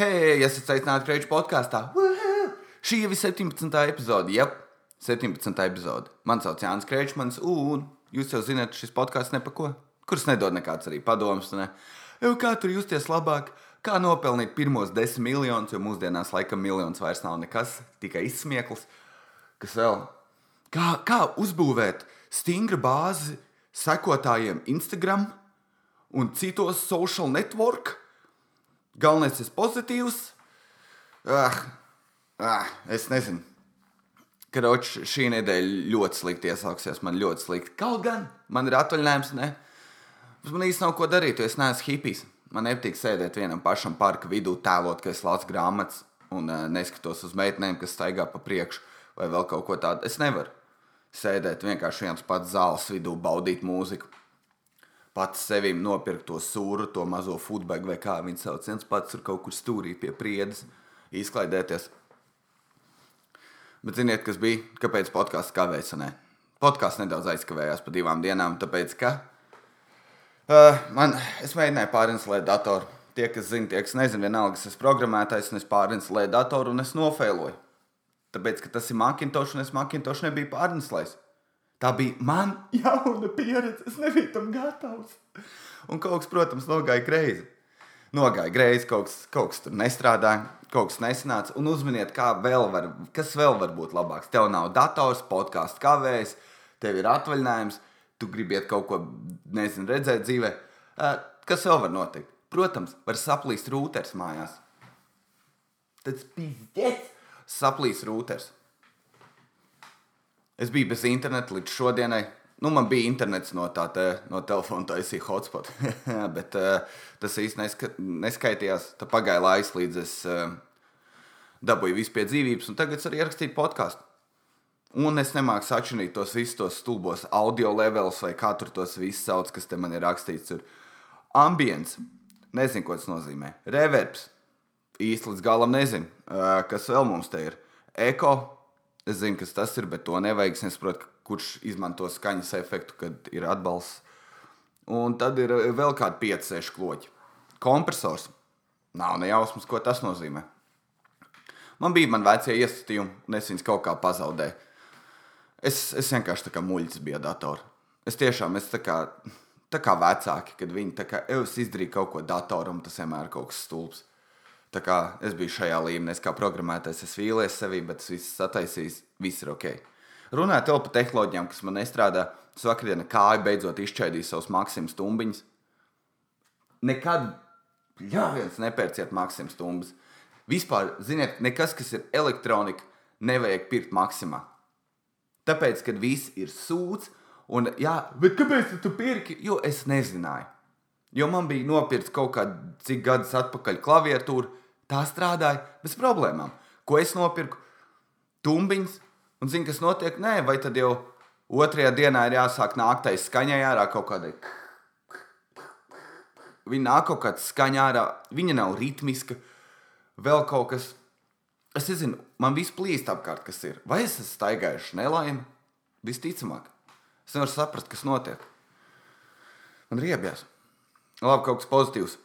Hei, esat sveicināti Kreiča podkāstā. Šī jau ir 17. epizode. Jā, 17. epizode. Mani sauc Jānis Kreičmans, un jūs jau zināt, šis podkāsts ne pa ko. Kurš nedod nekāds arī padoms. Ne? Jau kā tur justies labāk, kā nopelnīt pirmos desmit miljonus, jo mūsdienās laikam miljons vairs nav nekas, tikai izsmieklis. Kas vēl? Kā, kā uzbūvēt stingru bāzi sekotājiem Instagram un citos social network? Galvenais ir pozitīvs. Ah, ah, es nezinu. Kroč, šī nedēļa ļoti slikti iesāksies. Man ļoti slikti. Kaut gan man ir atvaļinājums, ne? Man īstenībā nav ko darīt, jo es neesmu hipijs. Man nepatīk sēdēt vienam pašam parka vidū, tēlot, ka es lasu grāmatas un uh, neskatos uz meitenēm, kas staigā pa priekšu vai vēl kaut ko tādu. Es nevaru sēdēt vienkārši viens pats zāles vidū, baudīt mūziku pats sevim nopirkt to sūru, to mazo futbagu vai kā viņi sauc. viens pats tur kaut kur stūrī pie priedes, izklaidēties. Bet ziniet, kas bija? Kāpēc podkāsts kavējas? Podkāsts nedaudz aizkavējās pa divām dienām, tāpēc ka uh, man, es mēģināju pārinstalēt datoru. Tie, kas zina, tie, kas nezina, vienalga, es esmu programmētājs, un es pārinstalēju datoru un es nofēloju. Tāpēc, ka tas ir Macintosh, un es Macintosh nebiju pārinstalējis. Tā bija man jauna pieredze. Es nebiju tam gatavs. Un kaut kas, protams, nogāja greizi. Nogāja greizi, kaut kas, kaut kas tur nestrādāja, kaut kas nesanāca. Un uzminiet, vēl var, kas vēl var būt labāks. Tev nav dators, podkāsts kavējas, tev ir atvaļinājums, tu gribi kaut ko, nezinu, redzēt dzīvē. Kas vēl var notikt? Protams, var saplīst rūters mājās. Tas pizdzēts! Saplīs rūters. Es biju bez interneta līdz šodienai. Nu, man bija internets no tā te, no telefona, tā izsīja hotspot. Bet uh, tas īsti neska, neskaitījās. Tā pagāja laiks, līdz es uh, dabūju visu pie dzīvības, un tagad es arī rakstīju podkāstu. Un es nemāku sačinīt tos visus tos stulbos audio levelus, vai kā tur tos visus sauc, kas te man ir rakstīts. Tur. Ambients. Nezinu, ko tas nozīmē. Reverbs. Īsti līdz galam nezinu, uh, kas vēl mums te ir. Eko Es zinu, kas tas ir, bet to nevajag. Es nesaprotu, kurš izmanto skaņas efektu, kad ir atbalsts. Un tad ir eh, vēl kādi 5, 6 kloķi. Kompresors. Nav ne jausmas, ko tas nozīmē. Man bija man vecie iestatījumi, un es viņus kaut kā pazaudēju. Es, es vienkārši tā kā muļķis biju datorā. Es tiešām esmu tā kā, tā kā vecāki, kad viņi tā kā izdarīja kaut ko datoram, tas vienmēr ir kaut kas stulbs. Tā kā es biju šajā līmenī, es kā programmētājs, es vīlies sevi, bet es visu sataisīju, viss ir ok. Runājot par tehnoloģijām, kas man nestrādā, es vakardienā kāju beidzot izšķaidīju savus maksimumus stumbiņus. Nekad, jā, viens nepērciet maksimumus stumbas. Vispār, ziniet, nekas, kas ir elektronika, nevajag pirkt maksimā. Tāpēc, kad viss ir sūds, un, jā, bet kāpēc tu pirki? Jo es nezināju. Jo man bija nopirkts kaut kādā cik gadus atpakaļ klaviatūra, Tā strādāja bez problēmām. Ko es nopirku? Tumbiņas, un zinu, kas notiek. Nē, vai tad jau otrajā dienā ir jāsāk nāktais skaņai ārā kaut kādai. Viņa nāk kaut kāda skaņā ārā, viņa nav ritmiska, vēl kaut kas. Es nezinu, man viss plīst apkārt, kas ir. Vai es esmu staigājuši nelaimi? Visticamāk, es nevaru saprast, kas notiek. Man riebjās. Labi, kaut kas pozitīvs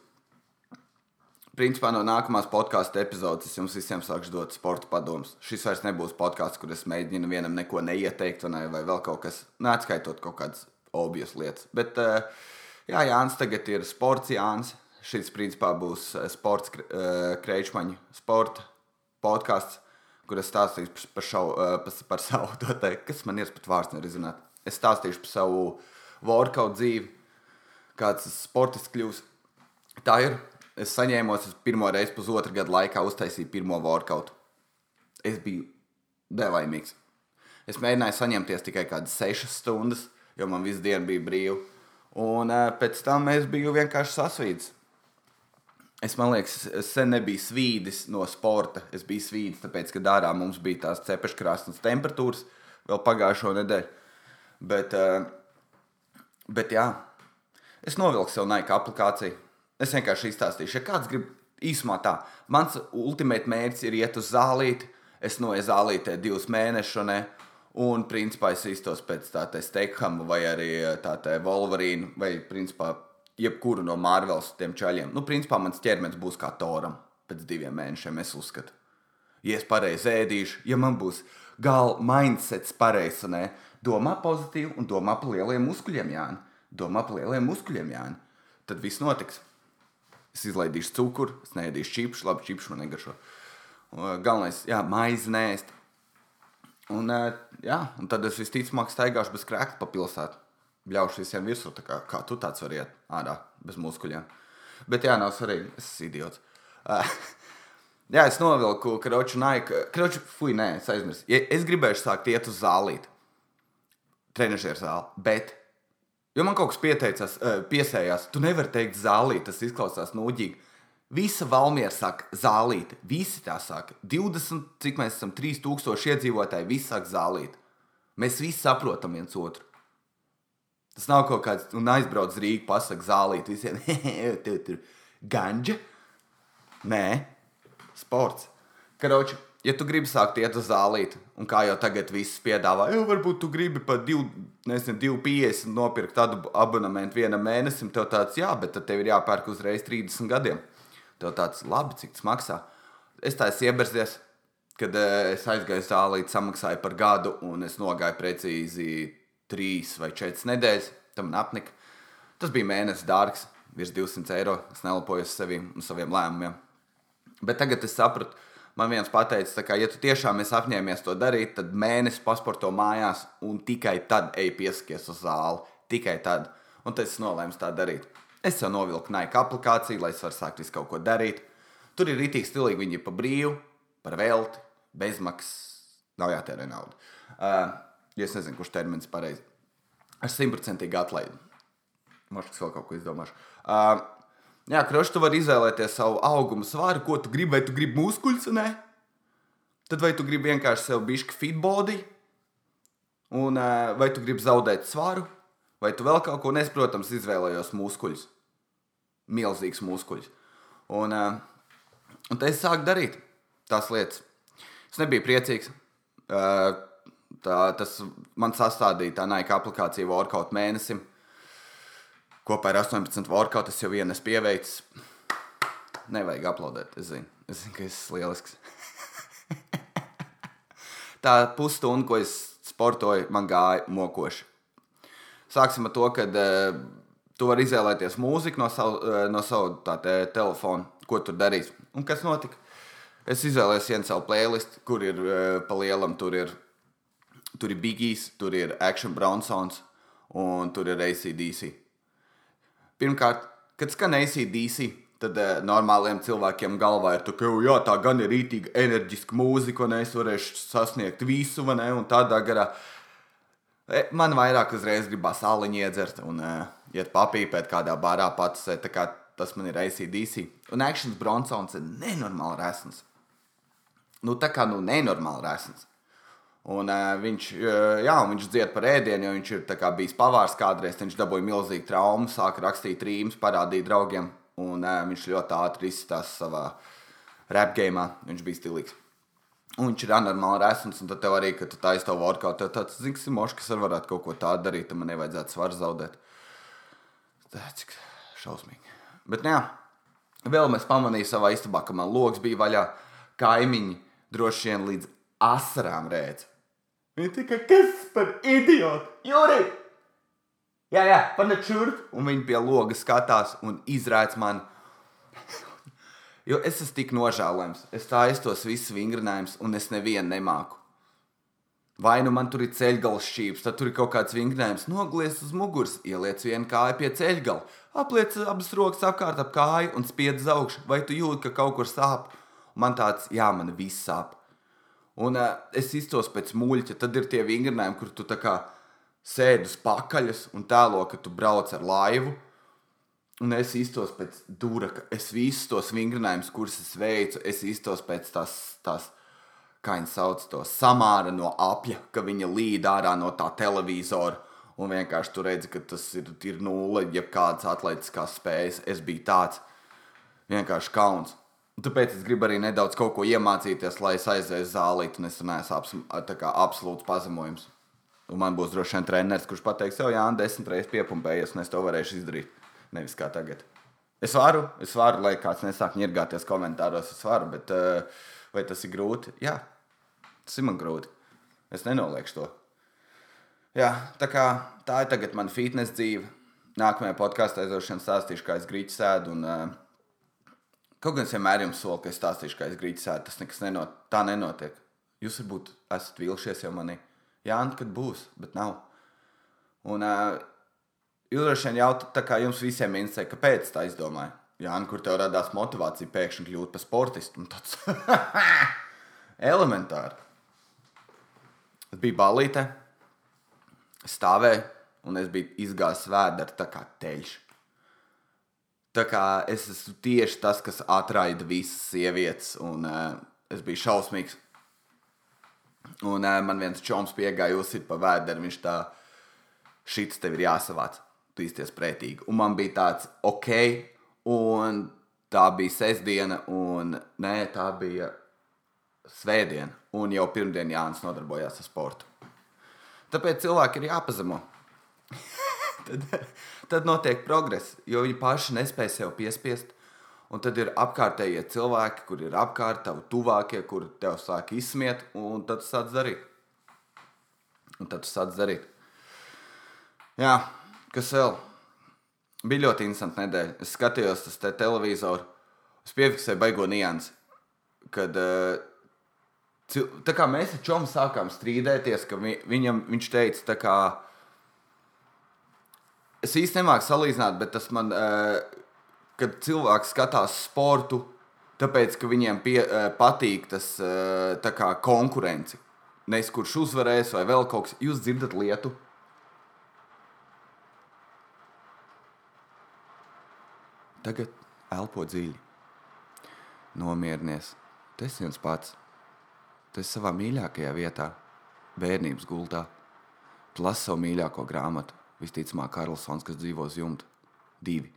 principā no nākamās podkāstu epizodes es jums visiem sākšu dot sporta padomus. Šis vairs nebūs podkāsts, kur es mēģinu vienam neko neieteikt, vai, vai vēl kaut kas, neatskaitot kaut kādas objas lietas. Bet, eh, jā, Jānis tagad ir sports Jānis. Šis principā būs eh, sports eh, kreičmaņu sporta podkāsts, kur es stāstīšu par, šau, par, par savu, te, kas man ir pat vārds nerizināts. Es stāstīšu par savu workout dzīvi, kāds sportists kļūs. Tā ir es saņēmos, es pirmo reizi pusotru gadu laikā uztaisīju pirmo workout. Es biju nelaimīgs. Es mēģināju saņemties tikai kādas sešas stundas, jo man visu dienu bija brīva. Un uh, pēc tam es biju vienkārši sasvīdis. Es domāju, es sen nebiju svīdis no sporta. Es biju svīdis, tāpēc, ka dārā mums bija tās cepeškrāsnes temperatūras vēl pagājušo nedēļu. Bet, uh, bet jā, es novilku sev naika aplikāciju Es vienkārši izstāstīšu, ja kāds grib īsumā tā. Mans ultimāts mērķis ir iet uz zālīti. Es noeju zālītē divus mēnešus, ne? un principā es iztos pēc tā te Stekhama vai arī tā te Wolverine, vai principā jebkuru no Marvels tiem čaļiem. Nu, principā mans ķermenis būs kā Toram. pēc diviem mēnešiem, es uzskatu. Ja es pareizi ēdīšu, ja man būs galva mindsets pareizs, ne, domā pozitīvi un domā par lieliem muskuļiem, Jāni. Domā par lieliem muskuļiem, Jāni. Tad viss notiks. Es izlaidīšu cukuru, es neēdīšu čipšu, labi, čipšu man negaršo. Galvenais, jā, maizi nēst. Un, jā, un tad es visticamāk staigāšu bez krēkla pa pilsētu. Bļaušu visiem virsū, kā, kā tu tāds vari iet ārā bez muskuļiem. Bet jā, nav svarīgi, es esmu idiots. Jā, es novilku kroču naiku. Kroču, fuj, nē, es aizmirsu. Ja es gribēju sākt iet uz zālīti, trenižera zāli, bet, jo man kaut kas pieteicās, piesējās, tu nevari teikt zālīt, tas izklausās nūģīgi. Visa Valmiera saka zālīt, visi tā saka. 20, cik mēs esam, 3000 iedzīvotāji, visi saka zālīt. Mēs visi saprotam viens otru. Tas nav kaut kāds, un aizbrauc Rīgā, pasakā zālīt visiem, tev tur ganģa. Nē, sports. Karoči, ja tu gribi sākt iet uz zālīti, un kā jau tagad viss piedāvā, jau varbūt tu gribi par 2,50 nopirkt tādu abonementu vienam mēnesim, tev tāds, jā, bet tad tev ir jāpērk uzreiz 30 gadiem. Tev tāds, labi, cik tas maksā. Es tā esmu ieberzies, kad uh, es aizgāju uz zālīti, samaksāju par gadu, un es nogāju precīzi 3 vai 4 nedēļas. Tam apnika. Tas bija mēnesis dārgs, virs 200 eiro. Es nelapojos sevi un saviem lēmumiem. Bet tagad es sapratu, man viens pateica, ka, ja tu tiešām esi apņēmies to darīt, tad mēnesis pasporto mājās un tikai tad ej pieskaties uz zāli. Tikai tad. Un tas es nolēmu tā darīt. Es jau novilku Nike aplikāciju, lai es varētu sākt visu kaut ko darīt. Tur ir rītīgi stilīgi, viņi ir pa brīvu, par velti, bezmaksas, nav jātērē nauda. Uh, ja es nezinu, kurš termins ir pareizs. Es simtprocentīgi atlaidu. Možda vēl kaut ko izdomāšu. Uh, jā, kroši, tu vari izvēlēties savu augumu svāru, ko tu gribi, vai tu gribi muskuļus, ne? Tad vai tu gribi vienkārši sev bišķi fit body, un vai tu gribi zaudēt svaru, vai tu vēl kaut ko nes, protams, izvēlējos muskuļus. Milzīgs muskuļus. Un, un tad es sāku darīt tās lietas. Es nebiju priecīgs. Tā, tas man sastādīja tā Nike aplikācija workout mēnesim. Kopā ar 18 workout es jau vienu esmu pieveicis. Nevajag aplaudēt, es zinu, es zinu ka es esmu lielisks. tā pusstunda, ko es sportoju, man gāja mokoši. Sāksim ar to, ka uh, tu vari izvēlēties mūziku no savu, uh, no savu te, telefona, ko tur darīs. Un kas notika? Es izvēlējos vienu savu playlistu, kur ir uh, pa lielam, tur ir, tur ir Bigijs, tur ir Action Bronsons un tur ir ACDC. Pirmkārt, kad skan ACDC, tad uh, normāliem cilvēkiem galvā ir ka jā, tā gan ir rītīga enerģiska mūzika, un es varēšu sasniegt visu, ne, un tādā garā. E, man vairāk uzreiz gribās sāliņu iedzert un uh, iet papīpēt kādā barā pats. Kā tas man ir ACDC. Un Actions Bronsons ir nenormāli resns. Nu, tā kā nu, nenormāli resns. Un, uh, viņš, uh, jā, viņš dzied par ēdienu, jo viņš ir kā, bijis pavārs kādreiz. Viņš dabūja milzīgu traumu, sāka rakstīt rīmus, parādīja draugiem. Un uh, viņš ļoti ātri izstāsta savā rap game. Viņš bija stilīgs. Un viņš ir anormāli resns, un tad arī, kad tu taisīji to workout, tad tāds zināms, mošs, kas varētu kaut ko tādu darīt, tad man nevajadzētu svaru zaudēt. Tā cik šausmīgi. Bet, jā, vēl mēs pamanījām savā istabā, ka man loks bija vaļā, kaimiņi droši vien līdz asarām rēdz. Viņi tikai kas par idiotu? Juri! Jā, jā, panāc šurp! Un viņi pie loga skatās un izrādz mani Jo es esmu tik nožēlojams. Es tā aiztos visus vingrinājumus, un es nevienu nemāku. Vai nu man tur ir ceļgala šķīps, tad tur ir kaut kāds vingrinājums, nogriezts uz muguras, ieliec vienu kāju pie ceļgala, apliec abas rokas apkārt ap kāju un spiedz uz augšu. Vai tu jūti, ka kaut kur sāp? Man tāds, jā, man viss sāp. Un uh, es iztos pēc muļķa, tad ir tie vingrinājumi, kur tu tā kā sēdi uz pakaļas un tēlo, ka tu brauc ar laivu Un es iztos pēc dūraka, es visus tos vingrinājumus, kurus es veicu, es iztos pēc tās, tās kā viņi sauc to samāra no apja, ka viņa līd ārā no tā televizora. Un vienkārši tur redzi, ka tas ir, ir nulle, jeb kādas atletiskās spējas. Es biju tāds vienkārši kauns. Tāpēc es gribu arī nedaudz kaut ko iemācīties, lai es aizēju uz zālīti, un es neesmu abs, absolūts pazemojums. Un man būs droši vien treneris, kurš pateiks, jau jā, desmit reizes piepumpējies, un es to varēšu izdarīt. Nevis kā tagad. Es varu, es varu, lai kāds nesāk ņirgāties komentāros, es varu, bet uh, vai tas ir grūti? Jā, tas ir man grūti. Es nenoliekšu to. Jā, tā, kā, tā ir tagad mana fitnes dzīve. Nākamajā podkāstā aizdošana stāstīšu, kā es grīķi sēdu. Un, uh, kaut gan es vienmēr jums solu, ka es stāstīšu, kā es grīķi sēdu. Tas nekas nenot, tā nenotiek. Jūs varbūt esat vilšies jau manī. Jā, un kad būs, bet nav. Un, uh, droši vien jautājat, kā jums visiem interesē, kāpēc tā izdomāja? Jā, kur tev radās motivācija pēkšņi kļūt par sportistu? Tas elementāri. Es biju balīte, stāvēju, un es biju izgājis vēderi tā kā teļš. Tā kā es esmu tieši tas, kas atraida visas sievietes, un uh, es biju šausmīgs. Un uh, man viens čoms piegāja uzsit pa vēderi, viņš tā, šits tev ir jāsavāc tu izties prētīgi. Un man bija tāds, ok, un tā bija sestdiena, un nē, tā bija svētdiena, un jau pirmdien Jānis nodarbojās ar sportu. Tāpēc cilvēki ir jāpazemo. tad, tad notiek progress, jo viņi paši nespēj sev piespiest. Un tad ir apkārtējie cilvēki, kur ir apkārt, tavi tuvākie, kuri tev sāk izsmiet, un tad tu sāc darīt. Un tad tu sāc darīt. Jā, Kas vēl? Bija ļoti interesanti nedēļa. Es skatījos uz te televizoru. Es piefiksēju baigo niansi. Kad uh, tā kā mēs ar Čomu sākām strīdēties, ka vi, viņam, viņš teica, ka es īsti nemāku salīdzināt, bet tas man, uh, kad cilvēks skatās sportu, tāpēc, ka viņiem pie, uh, patīk tas uh, kā konkurence. Nes kurš uzvarēs vai vēl kaut kas, jūs dzirdat lietu Tagad elpo dziļi. Nomierinies. Tu esi viens pats. Tu esi savā mīļākajā vietā, bērnības gultā. Tu lasi savu mīļāko grāmatu, visticamāk, Karlsons, kas dzīvo uz jumta. Divi.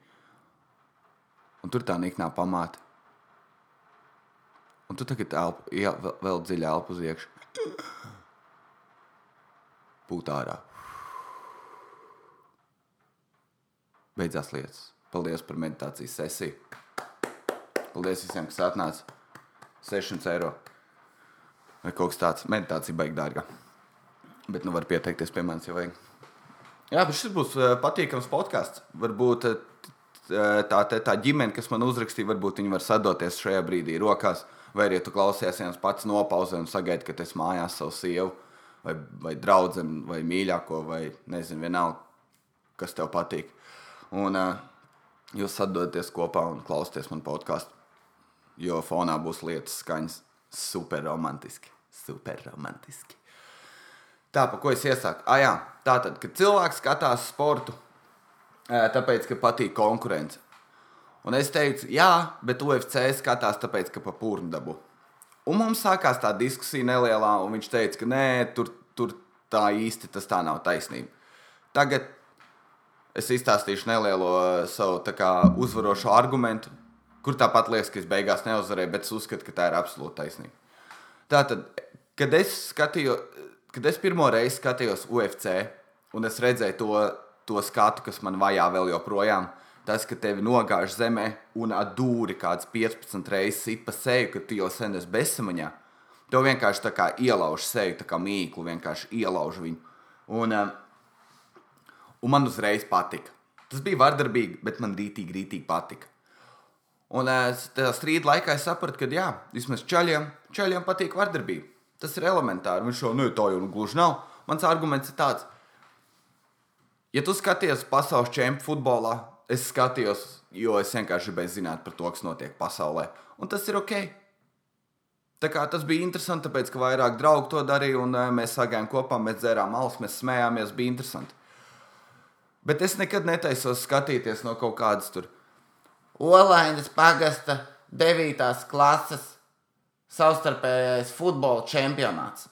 Un tur tā niknā pamāta. Un tu tagad elpo, jā, vēl, vēl dziļi elpo uz iekšā. Būt ārā. Beidzās lietas. Paldies par meditācijas sesiju. Paldies visiem, kas atnāca. 600 eiro. Vai kaut kas tāds. Meditācija baigi dārga. Bet nu var pieteikties pie manis, ja vajag. Jā, bet šis būs uh, patīkams podkāsts. Varbūt uh, tā, tā, tā ģimene, kas man uzrakstīja, varbūt viņi var sadoties šajā brīdī rokās. Vai arī tu klausies viens pats nopauzē un sagaidi, ka es mājās savu sievu vai, vai draugu vai mīļāko vai nezinu, vienalga, kas tev patīk. Un, uh, jūs atdodaties kopā un klausāties man podkāstu. Jo fonā būs lietas skaņas super romantiski. Super romantiski. Tā, pa ko es iesaku? Ah, jā, tā tad, kad cilvēks skatās sportu, tāpēc, ka patīk konkurence. Un es teicu, jā, bet UFC skatās tāpēc, ka pa pūnu dabu. Un mums sākās tā diskusija nelielā, un viņš teica, ka nē, tur, tur tā īsti tas tā nav taisnība. Tagad es izstāstīšu nelielo savu kā, uzvarošo argumentu, kur tāpat liekas, ka es beigās neuzvarēju, bet es uzskatu, ka tā ir absolūti taisnība. Tātad, kad es skatījos, kad es pirmo reizi skatījos UFC, un es redzēju to, to skatu, kas man vajā vēl joprojām, tas, ka tevi nogāž zemē un atdūri kāds 15 reizes sit pa seju, ka tu jau sen esi bezsamaņā. Tev vienkārši tā kā ielauž seju, tā kā mīklu, vienkārši ielauž viņu. Un, uh, un man uzreiz patika. Tas bija vardarbīgi, bet man rītīgi, rītīgi patika. Un es tajā strīda laikā es sapratu, ka jā, vismaz čaļiem, čaļiem patīk vardarbība. Tas ir elementāri. Viņš jau nu, tā jau nu, gluži nav. Mans arguments ir tāds, ja tu skaties pasaules čempionu futbolā, es skatījos, jo es vienkārši gribēju zināt par to, kas notiek pasaulē. Un tas ir ok. Tā kā tas bija interesanti, tāpēc, ka vairāk draugu to darīja, un eh, mēs sagājām kopā, mēs dzērām alus, mēs smējāmies, bija interesanti. Bet es nekad netaisos skatīties no kaut kādas tur Olainas pagasta 9. klases savstarpējais futbola čempionāts,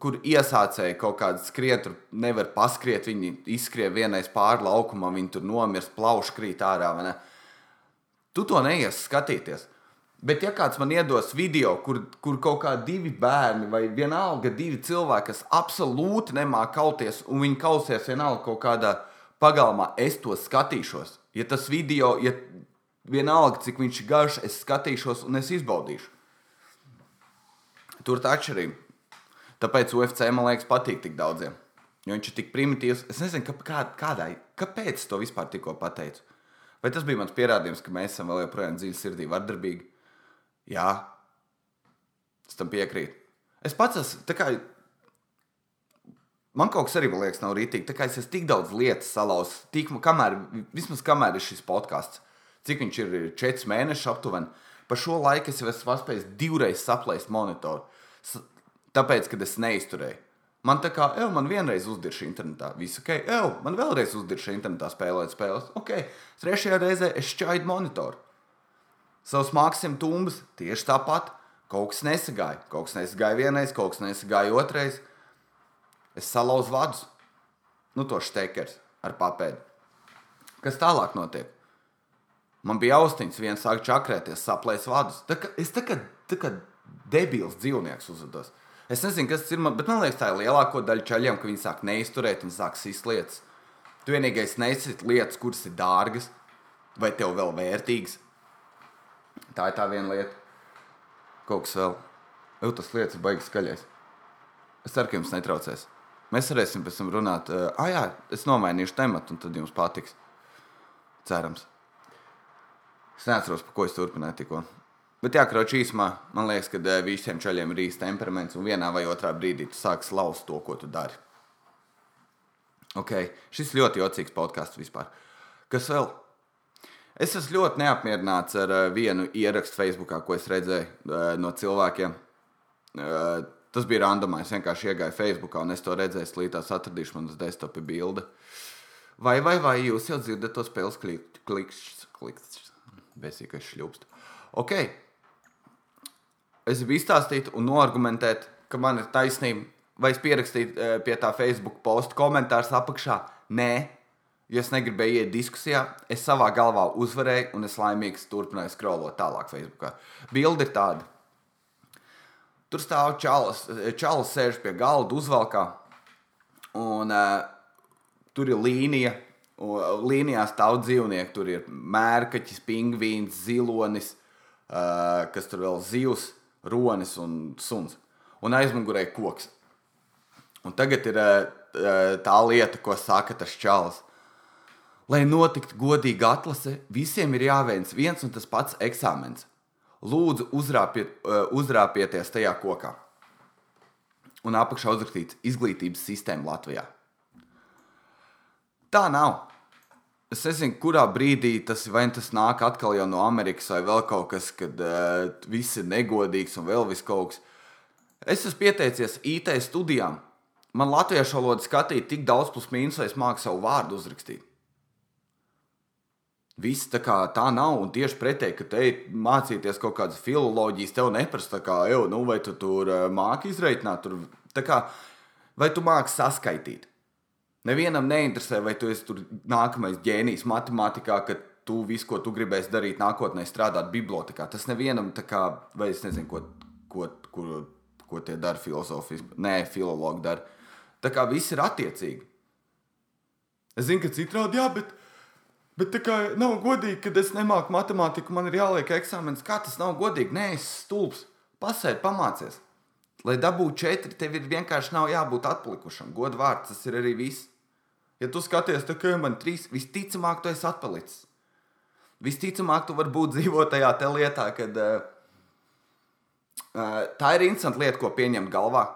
kur iesācēji kaut kādu skrietu, nevar paskriet, viņi izskrien vienais pāri laukumam, viņi tur nomirst, plauši krīt ārā. Tu to neies skatīties. Bet, ja kāds man iedos video, kur, kur kaut kādi divi bērni vai vienalga divi cilvēki, kas absolūti nemāķi kauties, un viņi kausies vienalga kaut kādā pagalmā es to skatīšos. Ja tas video, ja vienalga, cik viņš ir garš, es skatīšos un es izbaudīšu. Tur tā atšķirība. Tāpēc UFC man liekas patīk tik daudziem. Jo viņš ir tik primitīvs. Es nezinu, kā, kā, kādai, kāpēc es to vispār tikko pateicu. Vai tas bija mans pierādījums, ka mēs esam vēl joprojām dziļi sirdī vardarbīgi? Jā, es tam piekrītu. Es pats esmu, kā, man kaut kas arī liekas, nav rītīgi. Tā kā es esmu tik daudz lietas salauzis, tik, kamēr, vismaz kamēr ir šis podkāsts, cik viņš ir 4 mēneši aptuveni. Pa šo laiku es jau esmu paspējis divreiz saplēst monitoru. Tāpēc, kad es neizturēju. Man tā kā, ej, man vienreiz uzdirša internetā, viss ok, ej, man vēlreiz uzdirša internetā spēlēt spēles. Ok, trešajā reizē es šķaidu monitoru. Savus mākslinieks tumbas tieši tāpat. Kaut kas nesagāja. Kaut kas nesagāja vienreiz, kaut kas nesagāja otrais. Es salauzu vadus. Nu, to stekers ar papēdi. Kas tālāk notiek? Man bija austiņas, viens sāk čakrēties, saplēs vadus. Tā kā, es tā kā debils dzīvnieks uzvedos. Es nezinu, kas tas ir, bet man liekas, tā ir lielāko daļu čaļiem, ka viņi sāk neizturēt un sāk sist lietas. Tu vienīgais nesit lietas, kuras ir dārgas vai tev vēl vērtīgas. Tā ir tā viena lieta. Kaut kas vēl. Jau tas lietas baigas skaļais. Es ceru, ka jums netraucēs. Mēs varēsim pēc tam runāt. Ah, jā, es nomainīšu tematu, un tad jums patiks. Cerams. Es neatceros, par ko es turpināju tikko. Bet, jā, kroči īsumā, man liekas, ka eh, visiem ceļiem ir īsts temperaments, un vienā vai otrā brīdī tu sāksi laust to, ko tu dari. Ok, šis ļoti jocīgs podkāsts vispār. Kas vēl? Es esmu ļoti neapmierināts ar uh, vienu ierakstu Facebook, ko es redzēju uh, no cilvēkiem. Tas bija randomā. Es vienkārši iegāju Facebook, un es to redzēju, līdz atradīšu manas desktopa bildi. Vai, vai, vai jūs jau dzirdat to spēles klikšķi, klikšķi, besīkais šļūpst. Ok, es gribu izstāstīt un noargumentēt, ka man ir taisnība, vai es pierakstīju eh, pie tā Facebook posta komentārus apakšā. Nē, jo es negribēju iet diskusijā. Es savā galvā uzvarēju, un es laimīgs turpināju skrolot tālāk Facebookā. Bilde ir tāda. Tur stāv čalis, čalis sēž pie galda, uzvalkā, un uh, tur ir līnija. Līnijā stāv dzīvnieki. Tur ir mērkaķis, pingvīns, zilonis, uh, kas tur vēl zivs ronis un suns. Un aizmugurē koks. Un tagad ir eh, tā lieta, ko saka tas čalis. Lai notiktu godīga atlase, visiem ir jāveic viens un tas pats eksāmens. Lūdzu, uzrāpiet, eh, uzrāpieties tajā kokā. Un apakšā uzrakstīts izglītības sistēma Latvijā. Tā nav. Es nezinu, kurā brīdī tas vai tas nāk atkal no Amerikas vai vēl kaut kas, kad uh, viss ir negodīgs un vēl viss kaut kas. Es esmu pieteicies IT studijām. Man latviešu valoda skatīja tik daudz plus mīnus, vai es māku savu vārdu uzrakstīt. Viss tā kā tā nav, un tieši pretēji, ka te mācīties kaut kādas filozofijas, tev neprasa, kā, jau, nu, vai tu tur uh, māki kā, vai tu māki saskaitīt. Nevienam neinteresē, vai tu esi nākamais ģēnijs matemātikā, ka tu visu, ko tu gribēsi darīt nākotnē, strādāt bibliotekā. Tas nevienam, kā, vai es nezinu, ko, ko, ko, ko tie dara filozofi, nē, filologi dara. Tā kā viss ir attiecīgi. Es zinu, ka citādi, jā, bet, bet tā kā nav godīgi, kad es nemāku matemātiku, man ir jāliek eksāmenis. Kā tas nav godīgi? Nē, es stulbs. Pasēdi, pamācies. Lai dabūtu četri, tev ir vienkārši nav jābūt atpalikušam. Godvārds, tas ir arī viss. Ja tu skaties, tā, ka man trīs, visticamāk, tu esi atpalicis. Visticamāk, tu vari būt dzīvot tajā lietā, kad uh, tā ir interesanta lieta, ko pieņemt galvā.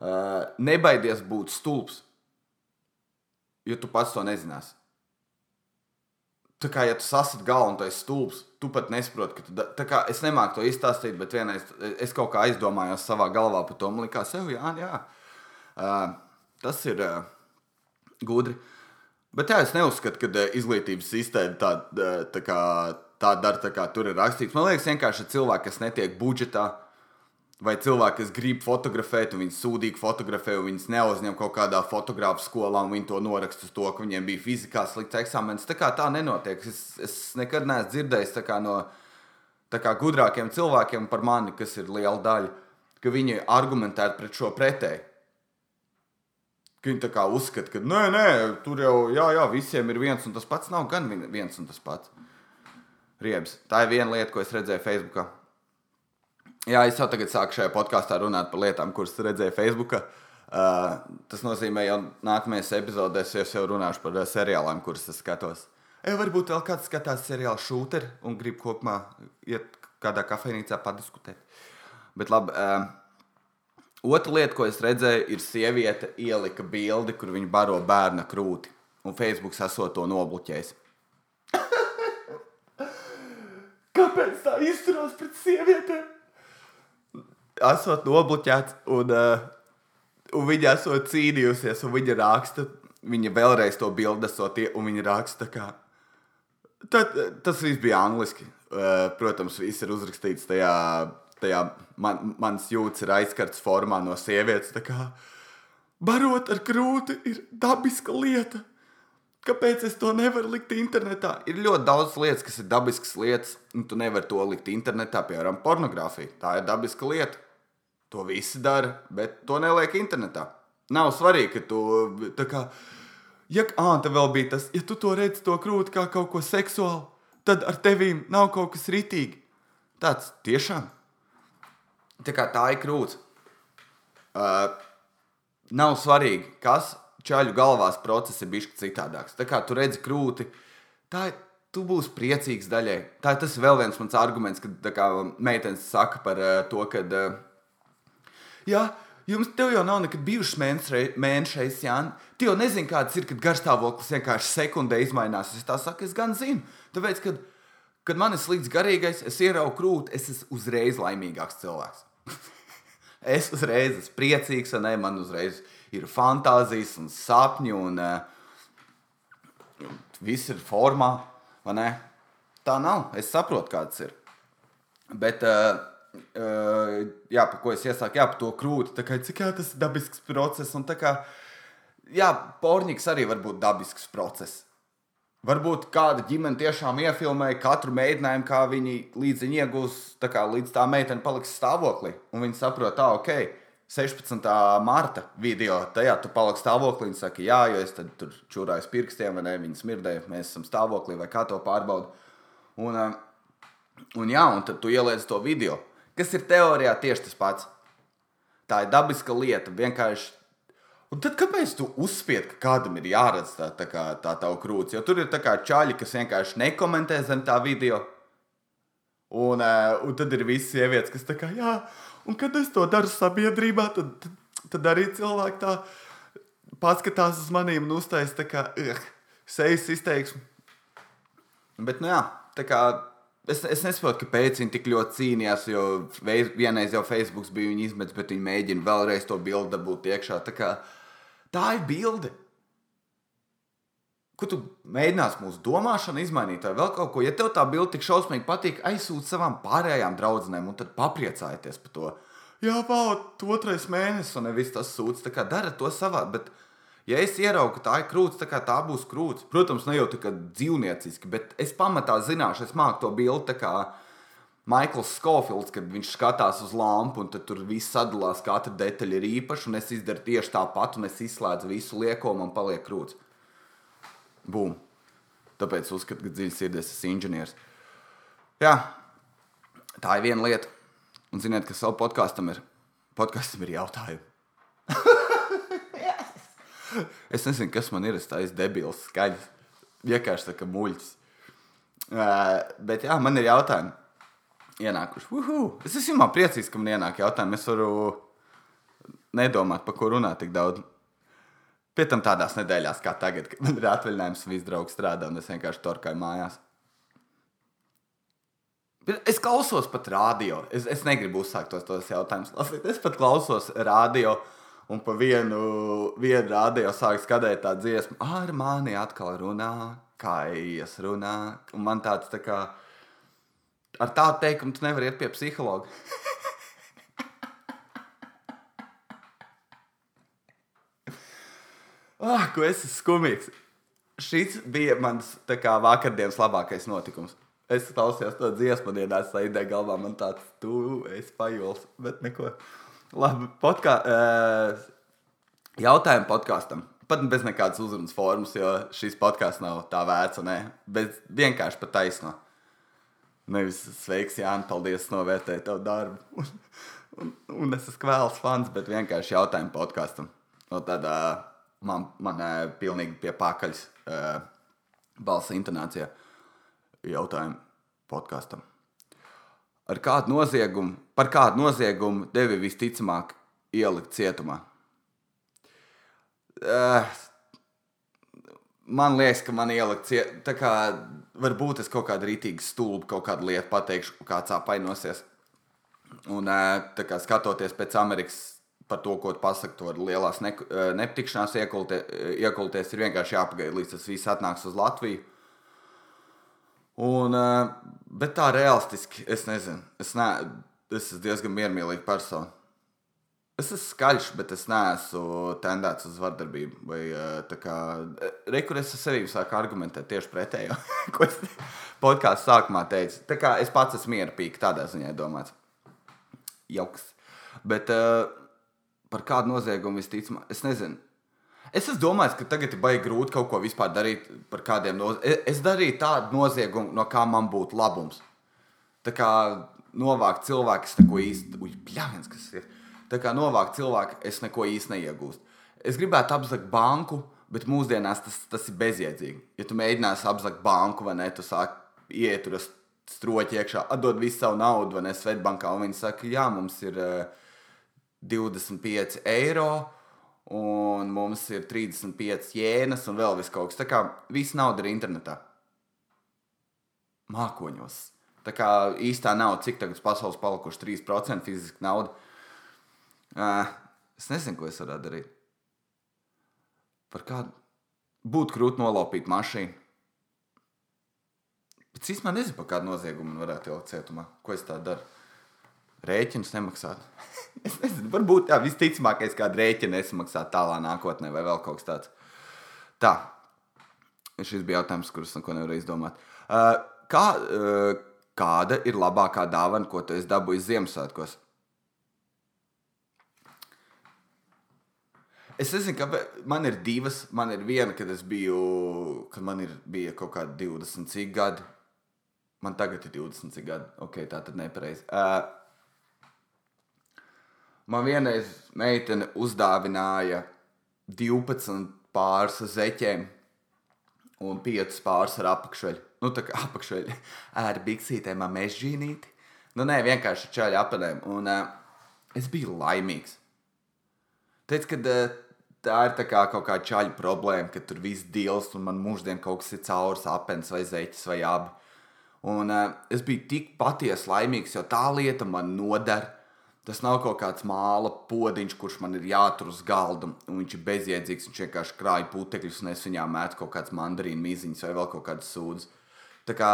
Uh, nebaidies būt stulbs, jo tu pats to nezināsi. Tā kā ja tu sasprāti galvu un tu esi stulbs, tu pat nesaproti, ka tu. Da... Tā kā es nemāku to izstāstīt, bet vienreiz es kaut kā aizdomājos savā galvā par to. Man liekas, sev, jā, jā. Uh, tas ir. Uh, gudri. Bet jā, es neuzskatu, ka uh, izglītības sistēma tā, uh, tā, kā, tā dara, tā kā tur ir rakstīts. Man liekas, vienkārši cilvēki, kas netiek budžetā, vai cilvēki, kas grib fotografēt, un viņi sūdīgi fotografē, un viņas neuzņem kaut kādā fotografu skolā, un viņi to noraksta uz to, ka viņiem bija fizikā slikts eksāmenis. Tā kā tā nenotiek. Es, es nekad neesmu dzirdējis no kā, gudrākiem cilvēkiem par mani, kas ir liela daļa, ka viņi argumentētu pret šo pretēju. Viņi tā kā uzskata, ka nē, nē, tur jau jā, jā, visiem ir viens un tas pats. Nav gan viens un tas pats. Riebs. Tā ir viena lieta, ko es redzēju Facebookā. Jā, es jau tagad sāku šajā podkāstā runāt par lietām, kuras redzēju Facebookā. Uh, tas nozīmē, ka nākamajās epizodēs es jau runāšu par uh, seriāliem, kurus es skatos. E, varbūt vēl kāds skatās seriālu šūteri un grib kopumā iet kādā kafejnīcā padiskutēt. Bet labi. Uh, Otra lieta, ko es redzēju, ir sieviete ielika bildi, kur viņa baro bērna krūti. Un Facebook esot to nobloķējis. Kāpēc tā izturās pret sievietēm? Esot nobloķēts, un, uh, un viņa esot cīnījusies, un viņa raksta, viņa vēlreiz to bildi esot, un viņa raksta. Tad, tas viss bija angliski. Uh, protams, viss ir uzrakstīts tajā, tajā man, mans jūtas ir aizskarts formā no sievietes. Barot ar krūti ir dabiska lieta. Kāpēc es to nevaru likt internetā? Ir ļoti daudz lietas, kas ir dabiskas lietas, un tu nevari to likt internetā, piemēram, pornogrāfija. Tā ir dabiska lieta. To visi dara, bet to neliek internetā. Nav svarīgi, ka tu tā kā. Ja, ah, tā vēl bija tas, ja tu to redzi, to krūti kā kaut ko seksuālu, tad ar tevīm nav kaut kas ritīgi. Tāds tiešām. Tā, tā ir krūts. Uh, nav svarīgi, kas čaļu galvās process ir bijis citādāks. Tā kā tu redzi krūti, tā ir. Tu būsi priecīgs daļai. Tā, ir vēl viens mans arguments, kad kā, meitenes saka par uh, to, ka, uh, jā, jums jau nav nekad bijušas mēnešreiz, Jā, tu jau nezini, kāds ir, kad garstāvoklis vienkārši sekundē izmainās. Es tā saku, es gan zinu. Tāpēc, kad, kad man ir slikts garīgais, es ieraugu krūti, es esmu uzreiz laimīgāks cilvēks. es uzreiz esmu priecīgs, un ne, man uzreiz ir fantāzijas un sapņi, un uh, viss ir formā. Tā nav. Es saprotu, kāds ir. Bet, uh, uh, jā, par ko es iesāku, jā, par to krūti. Kā, cik jā, tas ir dabisks process. Un tā kā, jā, porniks arī var būt dabisks process. Varbūt kāda ģimene tiešām iefilmēja katru mēģinājumu, kā viņi līdz viņa iegūs, tā kā līdz tā meitene paliks stāvoklī. Un viņi saprot, tā, ok, 16. marta video, tajā tu paliksi stāvoklī un saki, jā, jo es tur čurāju pirkstiem, vai ne, viņi smirdēja, mēs esam stāvoklī, vai kā to pārbaudu. Un, un jā, un tad tu ieliec to video, kas ir teorijā tieši tas pats. Tā ir dabiska lieta, vienkārši Un tad kāpēc tu uzspied, ka kādam ir jāredz tā, tā, kā, tā tava krūts? Jo tur ir čaļi, kas vienkārši nekomentē zem tā video. Un, uh, un tad ir visas sievietes, kas tā kā, jā, un kad es to daru sabiedrībā, tad, tad, tad arī cilvēki tā paskatās uz maniem un uztaisa tā kā, uh, sejas izteiksmi. Bet, nu jā, tā kā Es, es nesaprotu, kāpēc viņi tik ļoti cīnījās, jo vienreiz jau Facebook bija viņa izmetis, bet viņi mēģina vēlreiz to bildi dabūt iekšā. Tā kā, Tā ir bilde. Ko tu mēģināsi mūsu domāšanu izmainīt, vai vēl kaut ko? Ja tev tā bilde tik šausmīgi patīk, aizsūti savām pārējām draudzenēm un tad papriecājieties par to. Jā, pavot, otrais mēnesis, un nevis tas sūdz. Tā kā dara to savā, bet, ja es ieraugu, ka tā ir krūts, tā, tā būs krūts. Protams, ne jau tā kā dzīvnieciski, bet es pamatā zināšu, es māku to bildi Maikls Skofilds, kad viņš skatās uz lampu, un tur viss sadalās, katra detaļa ir īpaša, un es izdaru tieši tāpat, un es izslēdzu visu lieko, man paliek krūts. Bum! Tāpēc uzskatu, ka dziļi sirdies esmu inženieris. Jā, tā ir viena lieta. Un ziniet, kas vēl podkāstam ir? Podkāstam ir jautājumi. es nezinu, kas man ir. Es tādu debils skaļs. Vienkārši tā kā muļķis. Uh, bet jā, man ir jautājumi ienākuši. Uhu! Es esmu priecīgs, ka man ienāk jautājumi. Es varu nedomāt, par ko runāt tik daudz. Pie tam tādās nedēļās, kā tagad, kad man ir atvaļinājums, viss draugs strādā un es vienkārši torkāju mājās. Es klausos pat radio. Es, es negribu uzsākt tos, tos jautājumus. Es pat klausos radio, un pa vienu, vienu radio sāk skatīt tā dziesmu. Ar mani atkal runā, kā ielas runā. Un man tāds tā kā ar tādu teikumu tu nevari iet pie psihologa. ah, ko es esmu skumīgs. Šis bija mans kā, vakardienas labākais notikums. Es klausījos to dziesmu, dienā ideja galvā, man tāds, tu esi pajols, bet neko. Labi, podkā, uh, jautājumu podkāstam. Pat bez nekādas uzrunas formas, jo šīs podkāsts nav tā vērts, ne? Bet vienkārši pat taisno. Nevis sveiks, Jānis, paldies, novērtēju tavu darbu. Un, un, un es esmu kvēls fans, bet vienkārši jautājumu podkāstam. No tādā man, man pilnīgi pie pakaļas uh, balss intonācijā jautājumu podkāstam. Ar kādu noziegumu, par kādu noziegumu devi visticamāk ielikt cietumā? Uh, man liekas, ka man ielikt cietumā varbūt es kaut kādu rītīgu stulbu, kaut kādu lietu pateikšu, kāds apvainosies. Un tā kā skatoties pēc Amerikas par to, ko tu pasaki, to lielās ne, nepatikšanās iekultie, iekulties, ir vienkārši jāpagaida, līdz tas viss atnāks uz Latviju. Un, bet tā realistiski, es nezinu, es, ne, es esmu diezgan miermīlīga persona. Es esmu skaļš, bet es neesmu tendēts uz vardarbību. Vai, kā, rekur es ar sevi sāku argumentēt tieši pretējo, ko es podkāstu sākumā teicu. Tā kā es pats esmu mieru pīk, tādā ziņā domāts. Jauks. Bet uh, par kādu noziegumu visticamāk, es nezinu. Es esmu domājis, ka tagad ir baigi grūti kaut ko vispār darīt par kādiem noziegumiem. Es darīju tādu noziegumu, no kā man būtu labums. Tā kā novākt cilvēku, kas neko īsti, ui, bļāviens, kas ir Tā kā novākt cilvēku, es neko īsti neiegūstu. Es gribētu apzakt banku, bet mūsdienās tas, tas ir bezjēdzīgi. Ja tu mēģināsi apzakt banku, vai ne, tu sāki iet tur stroķi iekšā, atdod visu savu naudu, vai ne, Svetbankā, un viņi saka, jā, mums ir uh, eh, 25 eiro, un mums ir 35 jēnas, un vēl kaut kas. Tā kā viss nauda ir internetā. Mākoņos. Tā kā īstā nauda, cik tagad pasaules palikuši 3% fiziski nauda. Es nezinu, ko es varētu darīt. Par kādu būtu grūti nolaupīt mašīnu. Bet es īstenībā nezinu, par kādu noziegumu man varētu ielikt cietumā. Ko es tādu daru? Rēķinus nemaksāt. es nezinu, varbūt tā visticamākais, kāda rēķina nesamaksāt tālāk nākotnē, vai vēl kaut kas tāds. Tā. Šis bija jautājums, kurus neko nevarēju izdomāt. Uh, kā, uh, kāda ir labākā dāvana, ko tu esi dabūjis Ziemassvētkos? Es nezinu, ka man ir divas. Man ir viena, kad es biju, kad man ir, bija kaut kādi 20 cik gadi. Man tagad ir 20 cik gadi. Ok, tā tad nepareizi. Uh, man vienreiz meitene uzdāvināja 12 pāris zeķiem un 5 pāris ar apakšveļu. Nu, tā kā apakšveļu ar biksītēm, mežģīnīti. Nu, nē, vienkārši čaļi apanēm. Un uh, es biju laimīgs. Teicu, ka uh, tā ir tā kā kaut kāda čaļa problēma, ka tur viss dilst un man mūždien kaut kas ir caurs, apelsīns vai zeķis vai abi. Un uh, es biju tik patiesi laimīgs, jo tā lieta man noder. Tas nav kaut kāds māla podziņš, kurš man ir jātur uz galda, un viņš ir bezjēdzīgs. Viņš vienkārši krāja putekļus, un es viņā metu kaut kādas mandarīnu miziņas vai vēl kaut kādas sūdzes. Tā kā,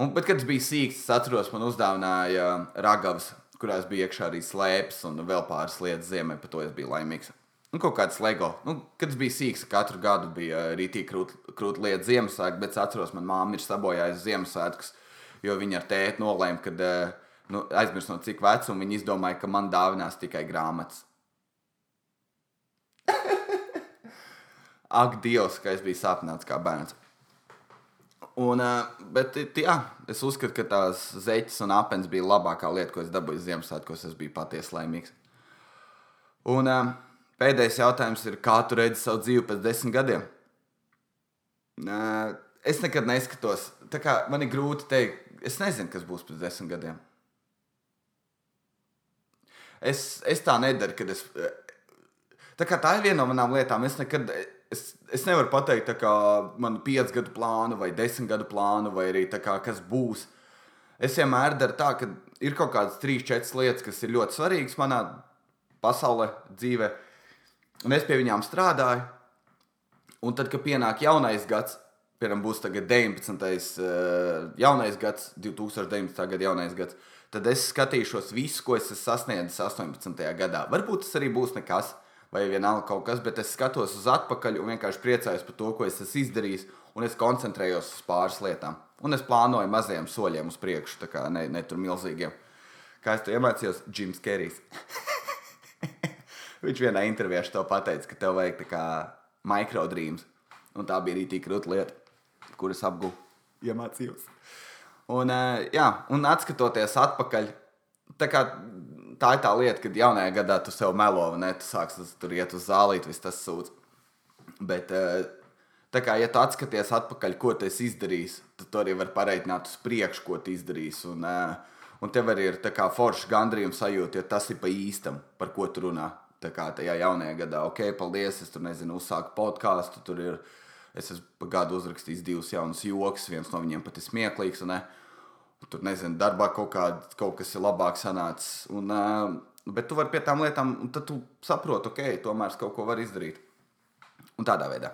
un, bet, kad es biju sīgs, es atceros, man uzdāvināja ragavas, kurās bija iekšā arī slēpes un vēl pāris lietas ziemē, par to es biju laimīgs. Nu, kaut kāds LEGO. Nu, kad es biju sīgs, katru gadu bija rītīgi krūti krūt lieta Ziemassvētku, bet es atceros, man māma ir sabojājusi Ziemassvētkus, jo viņa ar tēti nolēma, ka eh, nu, aizmirst no cik vecuma viņa izdomāja, ka man dāvinās tikai grāmatas. Ak, Dievs, ka es biju sāpināts kā bērns. Un, eh, bet, jā, es uzskatu, ka tās zeķes un apelsīns bija labākā lieta, ko es dabūju Ziemassvētkos. Es biju patiesi laimīgs. Un, uh, Pēdējais jautājums ir, kā tu redzi savu dzīvi pēc desmit gadiem? Es nekad neskatos. Man ir grūti pateikt, es nezinu, kas būs pēc desmit gadiem. Es, es tā nedaru, kad es. Tā, tā ir viena no manām lietām. Es nekad. Es, es nevaru pateikt, kā man ir piecu gadu plānu, vai desmit gadu plānu, vai arī kā, kas būs. Es vienmēr daru tā, ka ir kaut kādas trīs, četras lietas, kas ir ļoti svarīgas manā pasaulē, dzīvē. Un es pie viņām strādāju. Un tad, kad pienāk jaunais gads, piemēram, būs 19. Uh, jaunais gads, 2019. gada jaunais gads, tad es skatīšos visu, ko es esmu sasniedzis 18. gadā. Varbūt tas arī būs nekas, vai vienalga kaut kas, bet es skatos uz atpakaļ un vienkārši priecājos par to, ko es esmu izdarījis, un es koncentrējos uz pāris lietām. Un es plānoju maziem soļiem uz priekšu, tā kā ne, ne tur milzīgiem. Kā es to iemācījos, Jims Kerijs. Viņš vienā intervijā to pateica, ka tev vajag tā kā microdreams. Un tā bija arī tik krūta lieta, kuras apgūstu, iemācījos. Un, uh, jā, un atskatoties atpakaļ, tā, kā, tā ir tā lieta, kad jaunajā gadā tu sev melo, un tu sāksi tur iet uz zālīt, viss tas sūdz. Bet, uh, tā kā, ja tu atskaties atpakaļ, ko tu esi izdarījis, tad tu arī vari pareiķināt uz priekšu, ko tu izdarīsi. Un, uh, un tev arī ir forša gandrījuma sajūta, ja tas ir pa īstam, par ko tu runā. Tā kā tajā jaunajā gadā, ok, paldies, es tur nezinu, uzsāku podkāstu, tur ir Es esmu gadu uzrakstījis divus jaunus joks, viens no viņiem pat ir smieklīgs. Un, un tur, nezinu, darbā kaut, kā, kaut kas ir labāk sanācis. Un, uh, bet tu vari pie tām lietām, un tad tu saproti, ok, tomēr es kaut ko varu izdarīt. Un tādā veidā.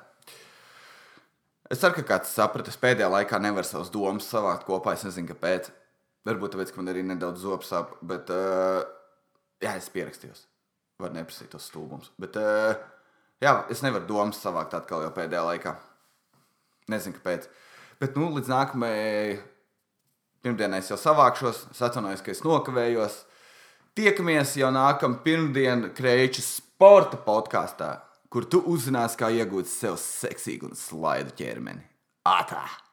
Es ceru, ka kāds sapratis, pēdējā laikā nevar savas domas savākt kopā. Es nezinu, kāpēc. Varbūt tāpēc, ka man arī nedaudz zops sāp, bet uh, jā, es pierakstījos. Var neprasīt tos stulbumus. Bet uh, jā, es nevaru domas savākt atkal jau pēdējā laikā. Nezinu, kāpēc. Bet nu, līdz nākamajai pirmdienai es jau savākšos. Es atvainojos, ka es nokavējos. Tiekamies jau nākamā pirmdiena Kreiča sporta podkāstā, kur tu uzzināsi, kā iegūt sev seksīgu un slaidu ķermeni. Ātrāk!